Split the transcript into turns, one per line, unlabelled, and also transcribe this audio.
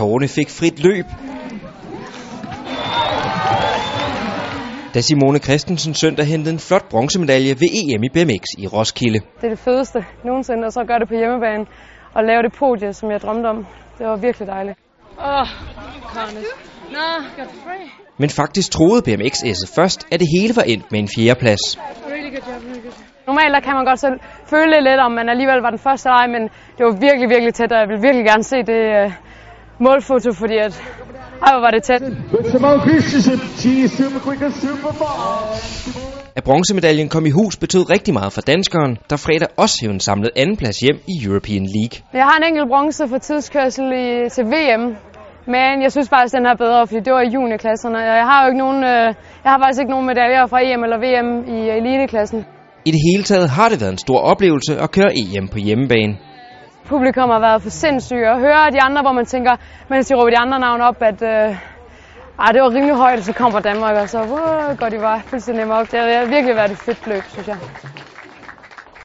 tårerne fik frit løb. Da Simone Christensen søndag hentede en flot bronzemedalje ved EM i BMX i Roskilde.
Det er det fedeste nogensinde, og så gøre det på hjemmebane og lave det podie, som jeg drømte om. Det var virkelig dejligt. Åh, oh,
Nå, free. Men faktisk troede BMX S'et først, at det hele var endt med en fjerdeplads. Really good
job, really good. Normalt kan man godt selv føle lidt, om man alligevel var den første leg, men det var virkelig, virkelig tæt, og jeg vil virkelig gerne se det uh, målfoto, fordi at, ej, hvor var det tæt.
At bronzemedaljen kom i hus betød rigtig meget for danskeren, der fredag også hævde en samlet andenplads hjem i European League.
Jeg har en enkelt bronze for tidskørsel i, til VM, men jeg synes faktisk, den er bedre, fordi det var i juniorklasserne. Jeg har jo ikke nogen, øh, jeg har faktisk ikke nogen medaljer fra EM eller VM i eliteklassen.
I det hele taget har det været en stor oplevelse at køre EM på hjemmebane.
Publikum har været for sindssyge. at høre de andre, hvor man tænker, mens de råber de andre navne op, at øh, ej, det var rimelig højt, så kommer Danmark, og så uh, går de bare fuldstændig op. Det har virkelig været et fedt løb, synes jeg.